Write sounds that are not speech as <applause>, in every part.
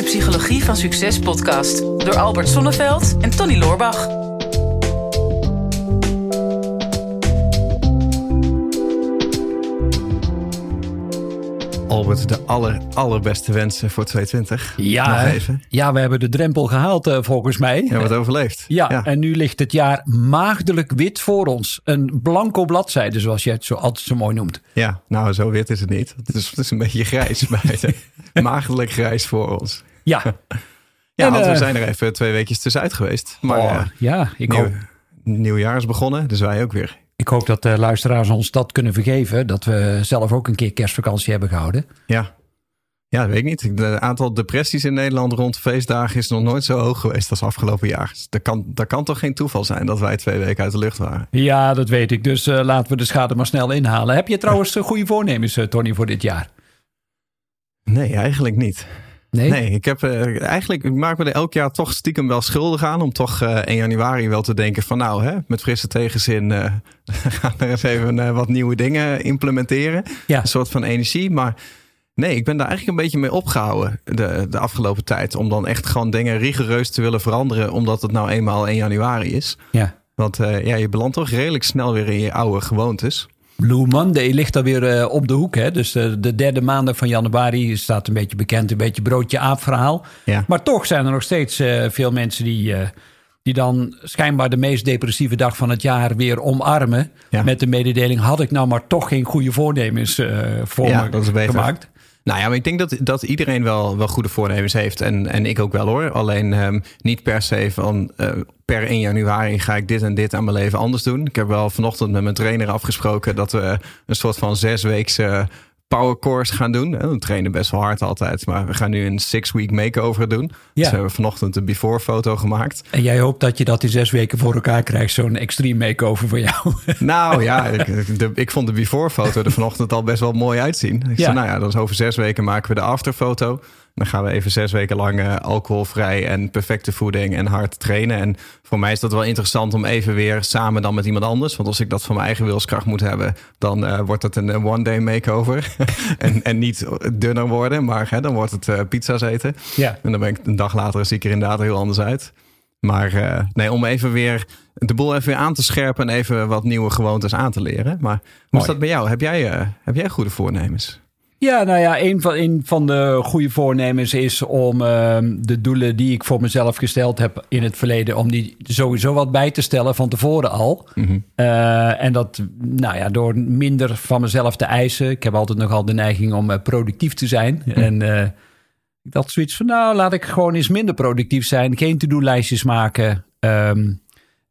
de Psychologie van Succes podcast door Albert Sonneveld en Tony Loorbach. Albert, de aller, allerbeste wensen voor 2020. Ja, Nog even. ja, we hebben de drempel gehaald eh, volgens mij. Ja, wat overleefd. Ja, en nu ligt het jaar maagdelijk wit voor ons. Een blanco bladzijde, zoals jij het zo altijd zo mooi noemt. Ja, nou, zo wit is het niet. Het is, het is een beetje grijs <laughs> bij Maagdelijk grijs voor ons. Ja, Ja, En, want we eh, zijn er even twee weekjes tussenuit geweest. Maar oh, ja ik, nieuw, hoop, nieuwjaar is begonnen, dus wij ook weer. ik hoop dat de luisteraars ons dat kunnen vergeven. Dat we zelf ook een keer kerstvakantie hebben gehouden. Ja. Ja, dat weet ik niet. Het aantal depressies in Nederland rond feestdagen is nog nooit zo hoog geweest als afgelopen jaar. Dus dat kan, dat kan toch geen toeval zijn dat wij twee weken uit de lucht waren. Ja, dat weet ik. Dus eh, laten we de schade maar snel inhalen. Heb je trouwens goede voornemens, Tony, voor dit jaar? Nee, eigenlijk niet. Nee? Nee, ik heb eh, eigenlijk ik maak me er elk jaar toch stiekem wel schuldig aan om toch eh 1 januari wel te denken van nou, hè, met frisse tegenzin eh <laughs> gaan er eens even wat nieuwe dingen implementeren. Ja. Een soort van energie. Maar nee, ik ben daar eigenlijk een beetje mee opgehouden de, de afgelopen tijd. Om dan echt gewoon dingen rigoureus te willen veranderen, omdat het nou eenmaal 1 januari is. Ja. Want ja, je belandt toch redelijk snel weer in je oude gewoontes. Blue Monday ligt alweer weer op de hoek. Hè? Dus eh, de derde maandag van januari staat een beetje bekend. Een beetje broodje aap verhaal. Ja. Maar toch zijn er nog steeds eh, veel mensen die, eh, die dan schijnbaar de meest depressieve dag van het jaar weer omarmen. Ja. Met de mededeling, had ik nou maar toch geen goede voornemens eh, voor Ja, me dat is beter. gemaakt. Nou ja, maar ik denk dat, dat iedereen wel, wel goede voornemens heeft. En, en ik ook wel hoor. Alleen ehm, niet per se van eh, per 1 januari ga ik dit en dit aan mijn leven anders doen. Ik heb wel vanochtend met mijn trainer afgesproken dat we een soort van zesweekse power course gaan doen. We trainen best wel hard altijd. Maar we gaan nu een six week makeover doen. Dus we hebben vanochtend een before foto gemaakt. En jij hoopt dat je dat in zes weken voor elkaar krijgt. Zo'n extreme makeover voor jou. <laughs> Nou ja, ik, de, ik vond de before foto er vanochtend al best wel mooi uitzien. Ik Ja. zei, nou ja, dan is over zes weken maken we de afterfoto. Dan gaan we even zes weken lang eh, alcoholvrij en perfecte voeding en hard trainen. En voor mij is dat wel interessant om even weer samen dan met iemand anders. Want als ik dat van mijn eigen wilskracht moet hebben, dan eh, wordt het een one-day makeover. <laughs> en, en niet dunner worden, maar hè, dan wordt het eh, pizza's eten. ja. En dan ben ik een dag later zie ik er inderdaad heel anders uit. Maar eh, nee, om even weer de boel even weer aan te scherpen en even wat nieuwe gewoontes aan te leren. Maar hoe is dat bij jou? Heb jij, eh, heb jij goede voornemens? Ja, nou ja, een van, een van de goede voornemens is om ehm, de doelen die ik voor mezelf gesteld heb in het verleden, om die sowieso wat bij te stellen van tevoren al. Eh, en dat, nou ja, door minder van mezelf te eisen. Ik heb altijd nogal de neiging om eh, productief te zijn. En eh, ik dacht zoiets van, nou, laat ik gewoon eens minder productief zijn. Geen to-do-lijstjes maken. Ehm,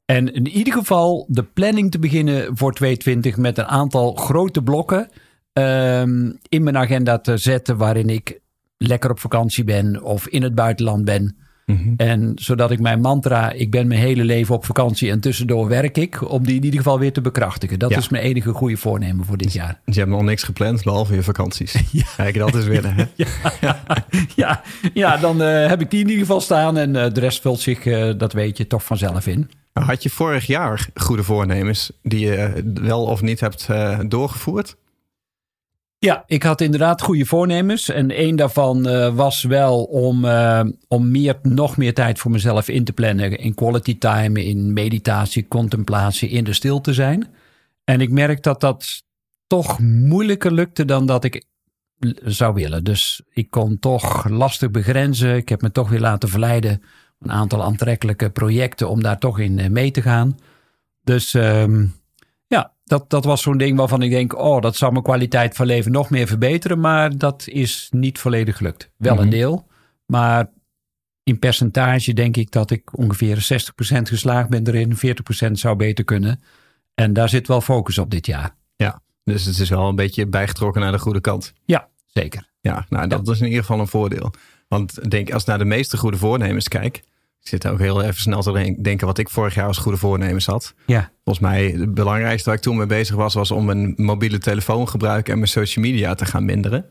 en in ieder geval de planning te beginnen voor 2020 met een aantal grote blokken ehm, in mijn agenda te zetten waarin ik lekker op vakantie ben of in het buitenland ben. En zodat ik mijn mantra, ik ben mijn hele leven op vakantie en tussendoor werk ik, om die in ieder geval weer te bekrachtigen. Dat Ja. is mijn enige goede voornemen voor dit jaar. Dus je hebt nog niks gepland, behalve je vakanties. <laughs> Kijk, dat is winnen. Hè? <laughs> ja, ja, dan eh, heb ik die in ieder geval staan en eh, de rest vult zich, eh, dat weet je, toch vanzelf in. Had je vorig jaar goede voornemens die je wel of niet hebt doorgevoerd? Ja, ik had inderdaad goede voornemens. En één daarvan eh, was wel om, eh, om meer, nog meer tijd voor mezelf in te plannen. In quality time, in meditatie, contemplatie, in de stil te zijn. En ik merk dat dat toch moeilijker lukte dan dat ik zou willen. Dus ik kon toch lastig begrenzen. Ik heb me toch weer laten verleiden. Een aantal aantrekkelijke projecten om daar toch in eh, mee te gaan. Dus ehm, dat, dat was zo'n ding waarvan ik denk: oh, dat zou mijn kwaliteit van leven nog meer verbeteren. Maar dat is niet volledig gelukt. Wel een Mhm. deel. Maar in percentage denk ik dat ik ongeveer 60% geslaagd ben erin. 40% zou beter kunnen. En daar zit wel focus op dit jaar. Ja. Dus het is wel een beetje bijgetrokken naar de goede kant. Ja, zeker. Ja, nou, dat is in ieder geval een voordeel. Want denk, als ik naar de meeste goede voornemens kijk. Ik zit ook heel even snel te denk- denken wat ik vorig jaar als goede voornemens had. Ja, Volgens mij het belangrijkste waar ik toen mee bezig was, was om mijn mobiele telefoongebruik en mijn social media te gaan minderen.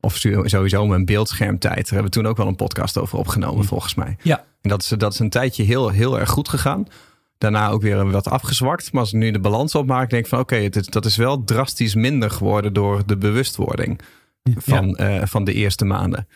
Of sowieso mijn beeldschermtijd. Daar hebben we toen ook wel een podcast over opgenomen, volgens mij. ja, En dat is, dat is een tijdje heel, heel erg goed gegaan. Daarna ook weer wat afgezwakt. Maar als ik nu de balans opmaak, denk ik van oké, dat is wel drastisch minder geworden door de bewustwording van, eh, van de eerste maanden.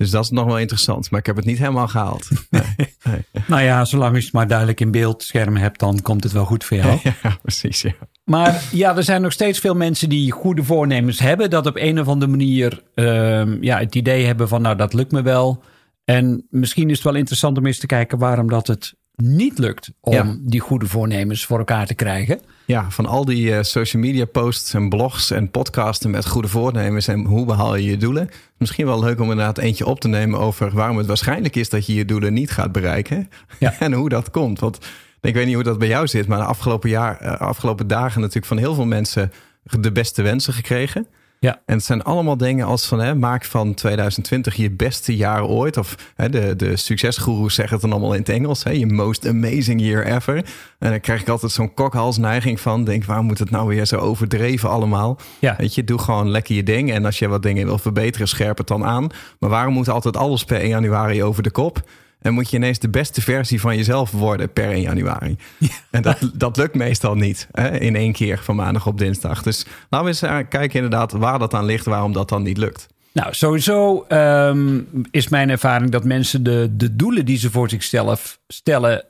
Dus dat is nog wel interessant. Maar ik heb het niet helemaal gehaald. <laughs> Nee, nee. nou ja, zolang je het maar duidelijk in beeldschermen hebt, dan komt het wel goed voor jou. <laughs> Ja, precies. Ja. Maar ja, er zijn nog steeds veel mensen die goede voornemens hebben. Dat op een of andere manier uh, ja, het idee hebben van nou, dat lukt me wel. En misschien is het wel interessant om eens te kijken waarom dat het niet lukt om die goede voornemens voor elkaar te krijgen. Ja, van al die uh, social media posts en blogs en podcasten met goede voornemens en hoe behaal je je doelen. Misschien wel leuk om inderdaad eentje op te nemen over waarom het waarschijnlijk is dat je je doelen niet gaat bereiken. Ja. <laughs> en hoe dat komt. Want ik weet niet hoe dat bij jou zit, maar de afgelopen, jaar, uh, afgelopen dagen natuurlijk van heel veel mensen de beste wensen gekregen. Ja. En het zijn allemaal dingen als van hè, maak van 2020 je beste jaar ooit. Of hè, de, de succesgoeroes zeggen het dan allemaal in het Engels. Hè, je most amazing year ever. En dan krijg ik altijd zo'n kokhalsneiging van. Denk, waar moet het nou weer zo overdreven allemaal? Ja. Weet je, doe gewoon lekker je ding. En als je wat dingen wil verbeteren, scherp het dan aan. Maar waarom moet altijd alles per 1 januari over de kop? En moet je ineens de beste versie van jezelf worden per 1 januari. En dat, dat lukt meestal niet hè, in één keer van maandag op dinsdag. Dus laten we eens kijken inderdaad waar dat aan ligt, waarom dat dan niet lukt. Nou, sowieso um, is mijn ervaring dat mensen de, de doelen die ze voor zichzelf stellen,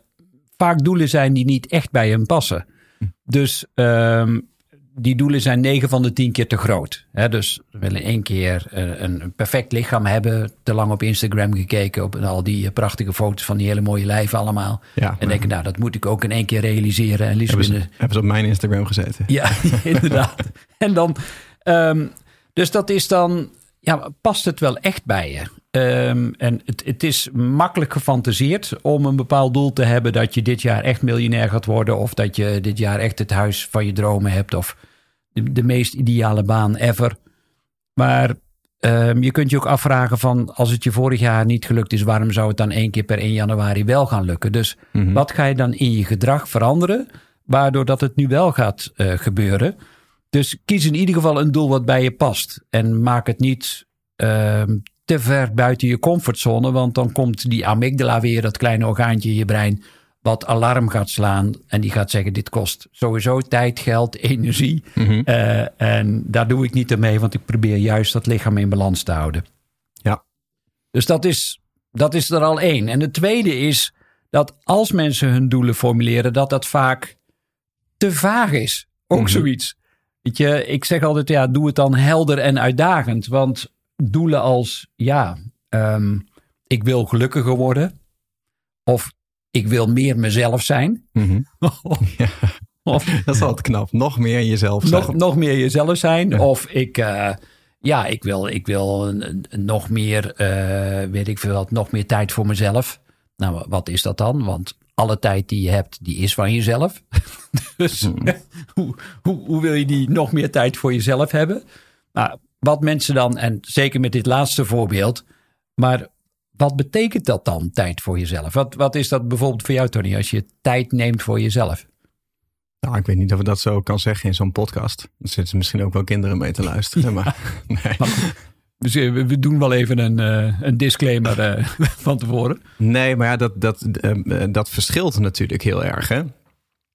vaak doelen zijn die niet echt bij hen passen. Hm. Dus um, die doelen zijn 9 van de 10 keer te groot. dus we willen één keer eh, een, perfect lichaam hebben. Te lang op Instagram gekeken. Op al die eh, prachtige foto's van die hele mooie lijven allemaal. Ja, en denken, nou, dat moet ik ook in één keer realiseren. En liefst hebben, ze, hebben ze op mijn Instagram gezeten. Ja, <laughs> inderdaad. <laughs> en dan, um, dus dat is dan, ja, past het wel echt bij je? Um, en het, het, is makkelijk gefantaseerd om een bepaald doel te hebben dat je dit jaar echt miljonair gaat worden. Of dat je dit jaar echt het huis van je dromen hebt. Of de, de meest ideale baan ever. Maar um, je kunt je ook afvragen van als het je vorig jaar niet gelukt is, waarom zou het dan één keer per 1 januari wel gaan lukken? Dus mm-hmm. wat ga je dan in je gedrag veranderen, waardoor dat het nu wel gaat uh, gebeuren? Dus kies in ieder geval een doel wat bij je past. En maak het niet um, te ver buiten je comfortzone. Want dan komt die amygdala weer, dat kleine orgaantje in je brein, wat alarm gaat slaan. En die gaat zeggen: Dit kost sowieso tijd, geld, <laughs> energie. Mhm. uh, en daar doe ik niet mee, want ik probeer juist dat lichaam in balans te houden. Ja. Dus dat is, dat is er al één. En het tweede is dat als mensen hun doelen formuleren, dat dat vaak te vaag is. Ook mm zoiets. Weet je, ik zeg altijd, ja, doe het dan helder en uitdagend. Want doelen als, ja, um, ik wil gelukkiger worden. Of ik wil meer mezelf zijn. <laughs> Mm -hmm. of, <laughs> dat is altijd knap. Nog meer jezelf zijn. Nog, nog meer jezelf zijn. Of ik, uh, ja, ik wil, ik wil nog meer, uh, weet ik veel wat, nog meer tijd voor mezelf. Nou, wat is dat dan? Want alle tijd die je hebt, die is van jezelf. <laughs> dus mm. hoe, hoe, hoe wil je die nog meer tijd voor jezelf hebben? Nou, wat mensen dan, en zeker met dit laatste voorbeeld, maar wat betekent dat dan, tijd voor jezelf? Wat, wat is dat bijvoorbeeld voor jou, Tony, als je tijd neemt voor jezelf? Nou, ik weet niet of ik dat zo kan zeggen in zo'n podcast. Er zitten misschien ook wel kinderen mee te luisteren. Maar, <laughs> nee. Dus eh, we doen wel even een, uh, een disclaimer uh, <laughs> van tevoren. Nee, maar ja, dat, dat, uh, dat verschilt natuurlijk heel erg. Hè?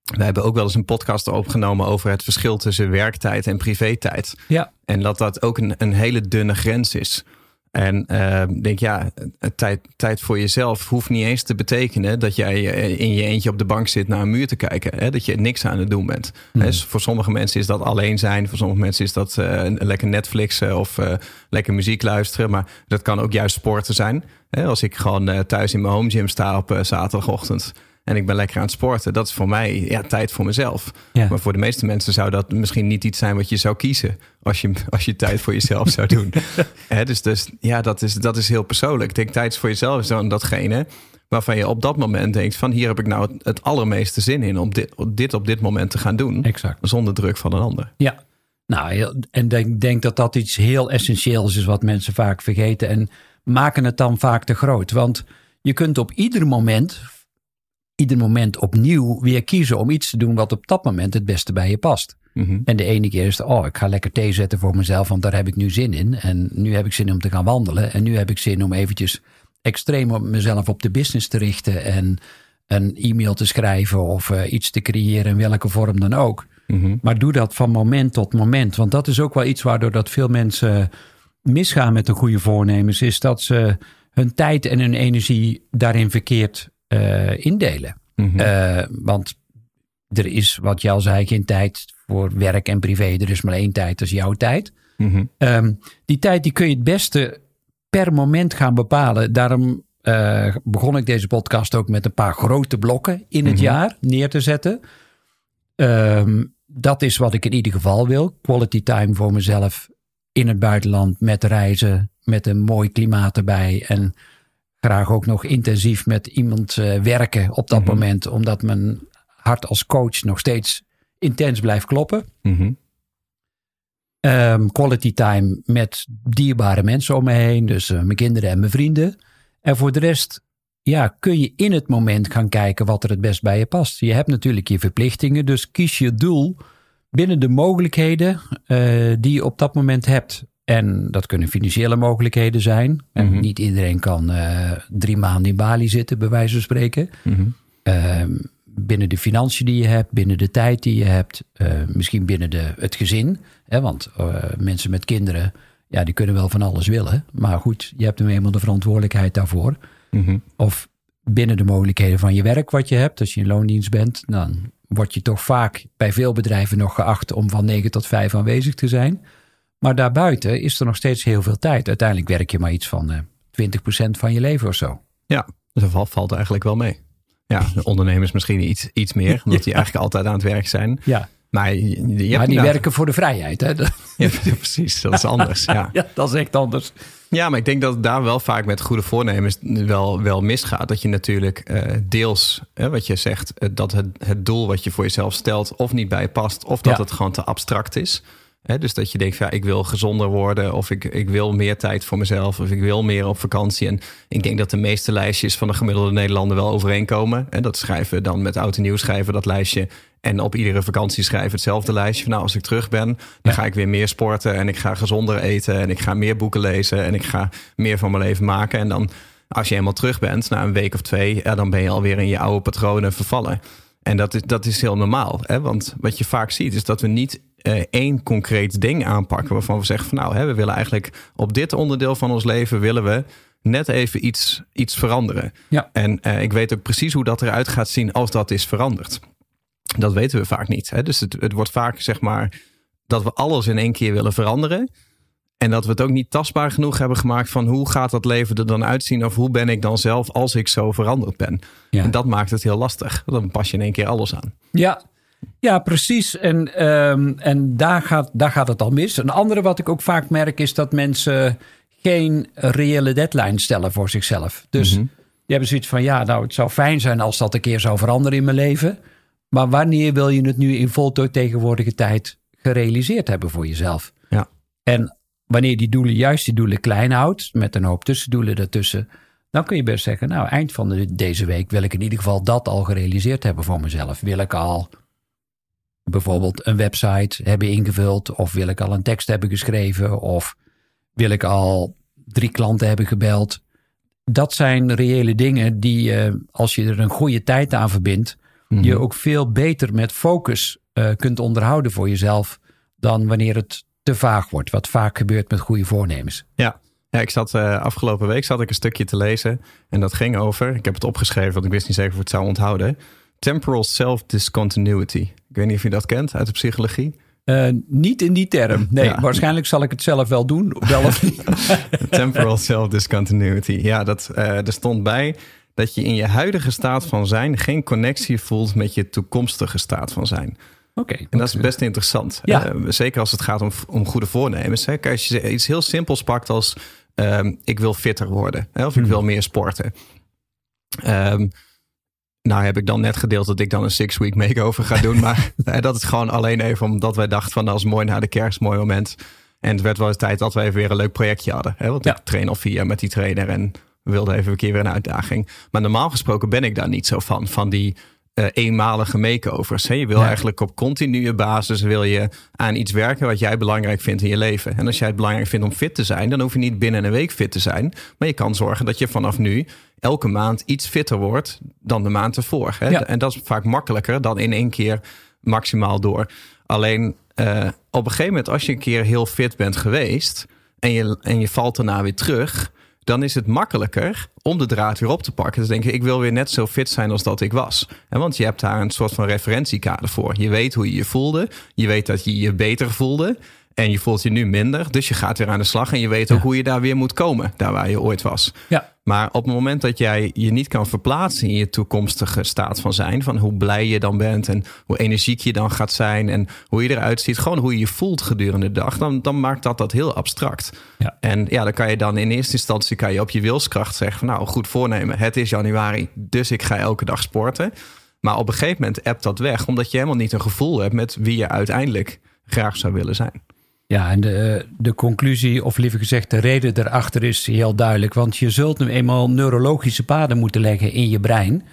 We hebben ook wel eens een podcast opgenomen over het verschil tussen werktijd en privé-tijd. Ja. En dat dat ook een, een hele dunne grens is. En uh, denk ja, tijd, tijd voor jezelf hoeft niet eens te betekenen dat jij in je eentje op de bank zit naar een muur te kijken. Hè? Dat je niks aan het doen bent. Mm. voor sommige mensen is dat alleen zijn. Voor sommige mensen is dat uh, lekker Netflixen of uh, lekker muziek luisteren. Maar dat kan ook juist sporten zijn. Hè? Als ik gewoon thuis in mijn home gym sta op zaterdagochtend en ik ben lekker aan het sporten. Dat is voor mij ja, tijd voor mezelf. Maar voor de meeste mensen zou dat misschien niet iets zijn wat je zou kiezen als je, als je tijd voor jezelf zou doen. <laughs> dus, dus ja, dat is, dat is heel persoonlijk. Ik denk tijd voor jezelf is dan datgene waarvan je op dat moment denkt van hier heb ik nou het, allermeeste zin in om dit, dit op dit moment te gaan doen. Exact. Zonder druk van een ander. Ja, nou, en ik denk dat dat iets heel essentieels is wat mensen vaak vergeten en maken het dan vaak te groot. Want je kunt op ieder moment ieder moment opnieuw weer kiezen om iets te doen wat op dat moment het beste bij je past. Mhm. En de ene keer is het, oh, ik ga lekker thee zetten voor mezelf, want daar heb ik nu zin in. En nu heb ik zin om te gaan wandelen. En nu heb ik zin om eventjes extreem op mezelf op de business te richten en een e-mail te schrijven of uh, iets te creëren in welke vorm dan ook. Mhm. Maar doe dat van moment tot moment, want dat is ook wel iets waardoor dat veel mensen misgaan met de goede voornemens is dat ze hun tijd en hun energie daarin verkeerd uh, indelen. Mhm. Uh, want er is, wat je al zei, geen tijd voor werk en privé. Er is maar één tijd, dat is jouw tijd. Mhm. Um, die tijd die kun je het beste per moment gaan bepalen. Daarom uh, begon ik deze podcast ook met een paar grote blokken in het Mhm. jaar neer te zetten. Um, dat is wat ik in ieder geval wil. Quality time voor mezelf in het buitenland met reizen, met een mooi klimaat erbij. En graag ook nog intensief met iemand uh, werken op dat Mhm. moment, omdat mijn hart als coach nog steeds intens blijft kloppen. Mhm. Um, quality time met dierbare mensen om me heen, dus uh, mijn kinderen en mijn vrienden. En voor de rest ja, kun je in het moment gaan kijken wat er het best bij je past. Je hebt natuurlijk je verplichtingen, dus kies je doel binnen de mogelijkheden uh, die je op dat moment hebt. En dat kunnen financiële mogelijkheden zijn. Mhm. En niet iedereen kan uh, drie maanden in Bali zitten, bij wijze van spreken. Mhm. Uh, binnen de financiën die je hebt, binnen de tijd die je hebt, uh, misschien binnen de, het gezin. Hè, want uh, mensen met kinderen, ja, die kunnen wel van alles willen. Maar goed, je hebt nu eenmaal de verantwoordelijkheid daarvoor. Mhm. Of binnen de mogelijkheden van je werk wat je hebt. Als je in loondienst bent, dan word je toch vaak bij veel bedrijven nog geacht om van 9 tot 5 aanwezig te zijn. Maar daarbuiten is er nog steeds heel veel tijd. Uiteindelijk werk je maar iets van uh, 20% van je leven of zo. Ja, dus dat valt, eigenlijk wel mee. Ja, de ondernemers misschien iets, iets meer, omdat die eigenlijk altijd aan het werk zijn. Ja. Maar, je, maar die nou... werken voor de vrijheid, hè? <laughs> Ja, precies. Dat is anders. Ja. <laughs> ja, dat is echt anders. Ja, maar ik denk dat het daar wel vaak met goede voornemens wel, wel misgaat. Dat je natuurlijk uh, deels, hè, wat je zegt, uh, dat het, het doel wat je voor jezelf stelt of niet bij past, of dat ja. het gewoon te abstract is. He, dus dat je denkt, ja, ik wil gezonder worden, of ik, ik wil meer tijd voor mezelf, of ik wil meer op vakantie. En ik denk dat de meeste lijstjes van de gemiddelde Nederlander wel overeenkomen. En dat schrijven dan met oud en nieuw schrijven dat lijstje. En op iedere vakantie schrijven hetzelfde lijstje. Van, nou, als ik terug ben, dan ja. ga ik weer meer sporten en ik ga gezonder eten en ik ga meer boeken lezen en ik ga meer van mijn leven maken. En dan, als je eenmaal terug bent, na een week of twee, ja, dan ben je alweer in je oude patronen vervallen. En dat is, dat is heel normaal. Hè? Want wat je vaak ziet, is dat we niet uh, één concreet ding aanpakken waarvan we zeggen van nou, hè, we willen eigenlijk op dit onderdeel van ons leven willen we net even iets, iets veranderen. Ja. En uh, ik weet ook precies hoe dat eruit gaat zien als dat is veranderd. Dat weten we vaak niet. Hè? Dus het, het wordt vaak zeg maar dat we alles in één keer willen veranderen. En dat we het ook niet tastbaar genoeg hebben gemaakt van hoe gaat dat leven er dan uitzien of hoe ben ik dan zelf als ik zo veranderd ben. Ja. En dat maakt het heel lastig. Dan pas je in één keer alles aan. Ja, ja, precies. En, um, en daar, gaat, daar gaat het al mis. Een andere wat ik ook vaak merk is dat mensen geen reële deadline stellen voor zichzelf. Dus Mhm. die hebben zoiets van, ja, nou, het zou fijn zijn als dat een keer zou veranderen in mijn leven. Maar wanneer wil je het nu in voltooid tijd gerealiseerd hebben voor jezelf? Ja. En wanneer die doelen, juist die doelen klein houdt, met een hoop tussendoelen ertussen, dan kun je best zeggen, nou, eind van de, deze week wil ik in ieder geval dat al gerealiseerd hebben voor mezelf. Wil ik al bijvoorbeeld een website hebben ingevuld, of wil ik al een tekst hebben geschreven, of wil ik al drie klanten hebben gebeld. Dat zijn reële dingen die, uh, als je er een goede tijd aan verbindt, Mhm. je ook veel beter met focus uh, kunt onderhouden voor jezelf dan wanneer het te vaag wordt, wat vaak gebeurt met goede voornemens. Ja, ja ik zat uh, afgelopen week zat ik een stukje te lezen en dat ging over, ik heb het opgeschreven, want ik wist niet zeker of ik het zou onthouden. Temporal self-discontinuity. Ik weet niet of je dat kent uit de psychologie. Uh, niet in die term. Nee, ja. waarschijnlijk zal ik het zelf wel doen. Wel of niet. <laughs> Temporal self-discontinuity. Ja, dat, uh, er stond bij dat je in je huidige staat van zijn geen connectie voelt met je toekomstige staat van zijn. Oké. Okay, en dat is best interessant. Ja. Uh, zeker als het gaat om, om goede voornemens. Hè. Als je iets heel simpels pakt als um, ik wil fitter worden. Hè, of ik Mhm. wil meer sporten. Um, nou heb ik dan net gedeeld dat ik dan een six-week makeover ga doen. Maar <laughs> dat is gewoon alleen even omdat wij dachten van dat is mooi na de kerst, mooi moment. En het werd wel eens tijd dat we even weer een leuk projectje hadden. Hè? Want Ja. ik train al vier jaar met die trainer en we wilden even een keer weer een uitdaging. Maar normaal gesproken ben ik daar niet zo van, van die eh, eenmalige makeovers. Hè? Je wil Ja. eigenlijk op continue basis wil je aan iets werken wat jij belangrijk vindt in je leven. En als jij het belangrijk vindt om fit te zijn, dan hoef je niet binnen een week fit te zijn. Maar je kan zorgen dat je vanaf nu elke maand iets fitter wordt dan de maand ervoor. Hè? Ja. En dat is vaak makkelijker dan in één keer maximaal door. Alleen eh, op een gegeven moment, als je een keer heel fit bent geweest. en, je, en je valt daarna weer terug, dan is het makkelijker om de draad weer op te pakken. Dus denk je, ik wil weer net zo fit zijn als dat ik was. En want je hebt daar een soort van referentiekader voor. Je weet hoe je je voelde. Je weet dat je je beter voelde. En je voelt je nu minder. Dus je gaat weer aan de slag. En je weet ook hoe je daar weer moet komen. Daar waar je ooit was. Ja. Maar op het moment dat jij je niet kan verplaatsen in je toekomstige staat van zijn, van hoe blij je dan bent en hoe energiek je dan gaat zijn en hoe je eruit ziet, gewoon hoe je je voelt gedurende de dag, dan, dan maakt dat dat heel abstract. Ja. En ja, dan kan je dan in eerste instantie kan je op je wilskracht zeggen van nou, goed voornemen, het is januari, dus ik ga elke dag sporten. Maar op een gegeven moment appt dat weg, omdat je helemaal niet een gevoel hebt met wie je uiteindelijk graag zou willen zijn. Ja, en de, de conclusie, of liever gezegd de reden erachter is heel duidelijk. Want je zult nu eenmaal neurologische paden moeten leggen in je brein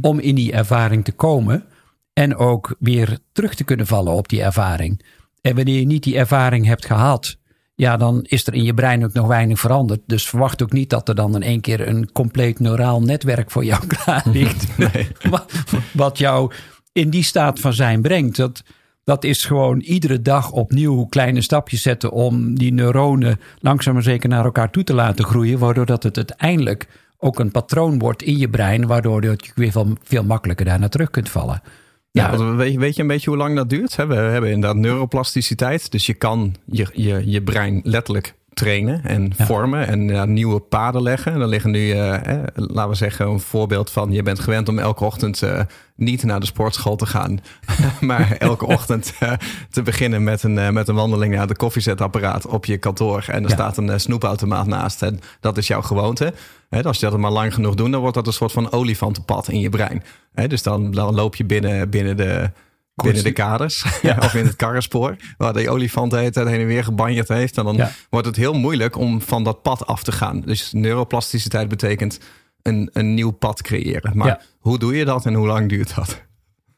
om in die ervaring te komen. En ook weer terug te kunnen vallen op die ervaring. En wanneer je niet die ervaring hebt gehad, ja, dan is er in je brein ook nog weinig veranderd. Dus verwacht ook niet dat er dan in één keer een compleet neuraal netwerk voor jou <laughs> klaar ligt. Nee. <laughs> wat, wat jou in die staat van zijn brengt. Dat, dat is gewoon iedere dag opnieuw kleine stapjes zetten om die neuronen langzaam maar zeker naar elkaar toe te laten groeien. Waardoor dat het uiteindelijk ook een patroon wordt in je brein, waardoor je weer veel, veel makkelijker daar naar terug kunt vallen. Ja, want weet, je- weet je een beetje hoe lang dat duurt? We hebben inderdaad neuroplasticiteit. Dus je kan je, je, je brein letterlijk trainen en Ja. vormen en ja, nieuwe paden leggen. En dan liggen nu, eh, eh, laten we zeggen, een voorbeeld van... je bent gewend om elke ochtend eh, niet naar de sportschool te gaan... <laughs> maar elke ochtend eh, te beginnen met een, met een wandeling naar de koffiezetapparaat op je kantoor. En er Ja. staat een snoepautomaat naast. En dat is jouw gewoonte. Hè, als je dat maar lang genoeg doet, dan wordt dat een soort van olifantenpad in je brein. Dus dan, dan loop je binnen, binnen de binnen de kaders <laughs> of in het karrenspoor, waar olifant de hele tijd heen en weer gebanjerd heeft. En dan Ja. wordt het heel moeilijk om van dat pad af te gaan. Dus neuroplasticiteit betekent een, een nieuw pad creëren. Maar Ja. hoe doe je dat en hoe lang duurt dat?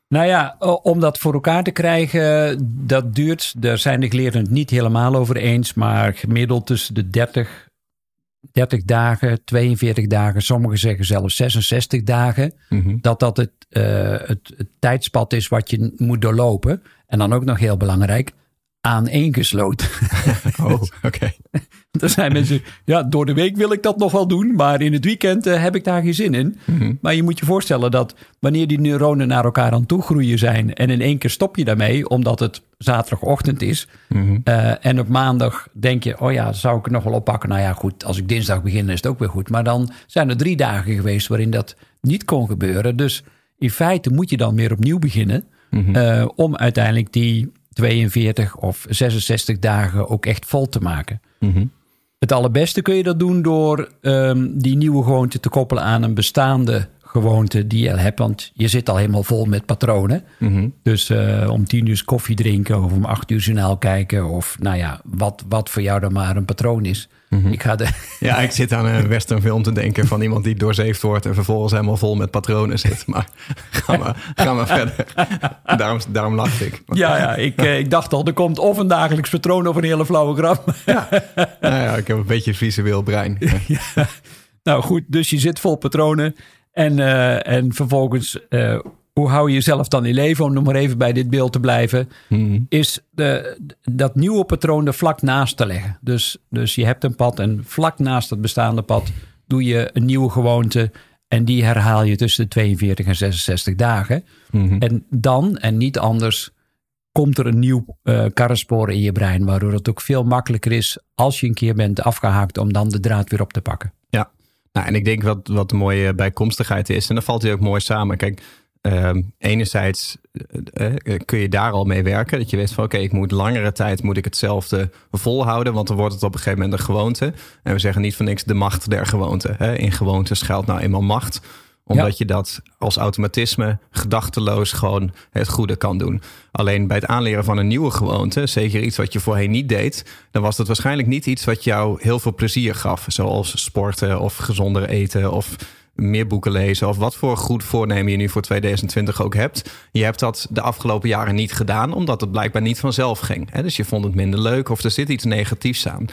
Nou ja, om dat voor elkaar te krijgen, dat duurt. Daar zijn de geleerden het niet helemaal over eens, maar gemiddeld tussen de 30, 30 dagen, 42 dagen, sommigen zeggen zelfs 66 dagen, dat dat het, het, het tijdspad is wat je moet doorlopen. En dan ook nog heel belangrijk, aaneengesloten. <laughs> Oh, oké. <laughs> <laughs> Er zijn mensen, ja, door de week wil ik dat nog wel doen, maar in het weekend eh, heb ik daar geen zin in. Maar je moet je voorstellen dat wanneer die neuronen naar elkaar aan toe groeien zijn en in één keer stop je daarmee, omdat het zaterdagochtend is. eh, en op maandag denk je, oh ja, zou ik het nog wel oppakken? Nou ja, goed, als ik dinsdag begin is het ook weer goed. Maar dan zijn er drie dagen geweest waarin dat niet kon gebeuren. Dus in feite moet je dan weer opnieuw beginnen eh, om uiteindelijk die 42 of 66 dagen ook echt vol te maken. Het allerbeste kun je dat doen door ehm, die nieuwe gewoonte te koppelen aan een bestaande gewoonte die je al hebt. Want je zit al helemaal vol met patronen. Dus eh, om tien uur koffie drinken of om acht uur journaal kijken. Of nou ja, wat, wat voor jou dan maar een patroon is. Ik ga de, <laughs> Ja, ik zit aan een westernfilm te denken van iemand die doorzeefd wordt en vervolgens helemaal vol met patronen zit. <laughs> Maar ga maar, ga maar verder. <laughs> Daarom, daarom lachte ik. ja, ja ik, eh, ik dacht al, er komt of een dagelijks patroon of een hele flauwe grap. Nou ja, ik heb een beetje een visueel brein. Ja. Nou goed, dus je zit vol patronen. En, eh, en vervolgens, eh, hoe hou je jezelf dan in leven? Om nog maar even bij dit beeld te blijven. Is de, dat nieuwe patroon er vlak naast te leggen. Dus, dus je hebt een pad en vlak naast het bestaande pad doe je een nieuwe gewoonte. En die herhaal je tussen de 42 en 66 dagen. En dan, en niet anders, komt er een nieuw karrenspoor in je brein. Waardoor het ook veel makkelijker is als je een keer bent afgehaakt om dan de draad weer op te pakken. Ja, nou, en ik denk wat, wat de mooie bijkomstigheid is, en dan valt hij ook mooi samen. Kijk, ehm, enerzijds eh, eh, kun je daar al mee werken. Dat je weet van oké, ik moet langere tijd moet ik hetzelfde volhouden, want dan wordt het op een gegeven moment een gewoonte. En we zeggen niet van niks de macht der gewoonte. Hè? In gewoontes schuilt nou eenmaal macht omdat Ja. je dat als automatisme gedachteloos gewoon het goede kan doen. Alleen bij het aanleren van een nieuwe gewoonte, zeker iets wat je voorheen niet deed, dan was dat waarschijnlijk niet iets wat jou heel veel plezier gaf. Zoals sporten of gezonder eten of meer boeken lezen of wat voor goed voornemen je nu voor 2020 ook hebt. Je hebt dat de afgelopen jaren niet gedaan, omdat het blijkbaar niet vanzelf ging. Hè? Dus je vond het minder leuk of er zit iets negatiefs aan.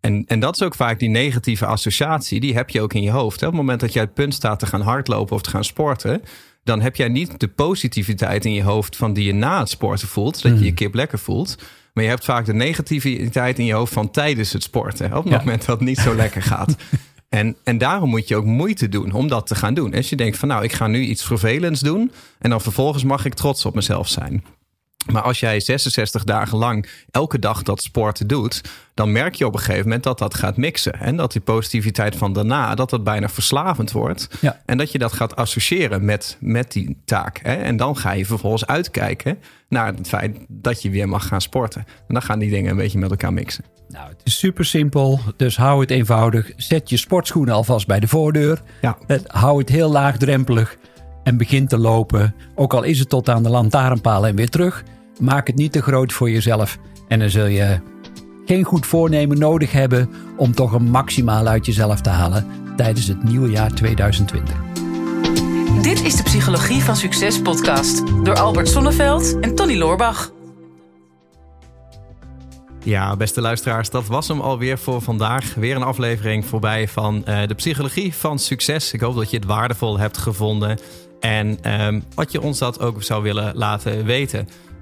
En, en dat is ook vaak die negatieve associatie, die heb je ook in je hoofd. Hè? Op het moment dat jij het punt staat te gaan hardlopen of te gaan sporten, dan heb jij niet de positiviteit in je hoofd van die je na het sporten voelt, dat je je kip lekker voelt. Maar je hebt vaak de negativiteit in je hoofd van tijdens het sporten. Op het moment dat het niet zo lekker gaat. <laughs> En, en daarom moet je ook moeite doen om dat te gaan doen. Als je denkt van nou, ik ga nu iets vervelends doen. En dan vervolgens mag ik trots op mezelf zijn. Maar als jij 66 dagen lang elke dag dat sport doet, dan merk je op een gegeven moment dat dat gaat mixen. En dat die positiviteit van daarna, dat dat bijna verslavend wordt. Ja. En dat je dat gaat associëren met, met die taak. Hè? En dan ga je vervolgens uitkijken naar het feit dat je weer mag gaan sporten. En dan gaan die dingen een beetje met elkaar mixen. Nou, het is super simpel, dus hou het eenvoudig. Zet je sportschoenen alvast bij de voordeur. Ja. Hou het heel laagdrempelig en begin te lopen. Ook al is het tot aan de lantaarnpaal en weer terug. Maak het niet te groot voor jezelf. En dan zul je geen goed voornemen nodig hebben om toch een maximaal uit jezelf te halen tijdens het nieuwe jaar 2020. Dit is de Psychologie van Succes podcast door Albert Sonneveld en Tony Loorbach. Ja, beste luisteraars, dat was hem alweer voor vandaag. Weer een aflevering voorbij van uh, de Psychologie van Succes. Ik hoop dat je het waardevol hebt gevonden en um, wat je ons dat ook zou willen laten weten.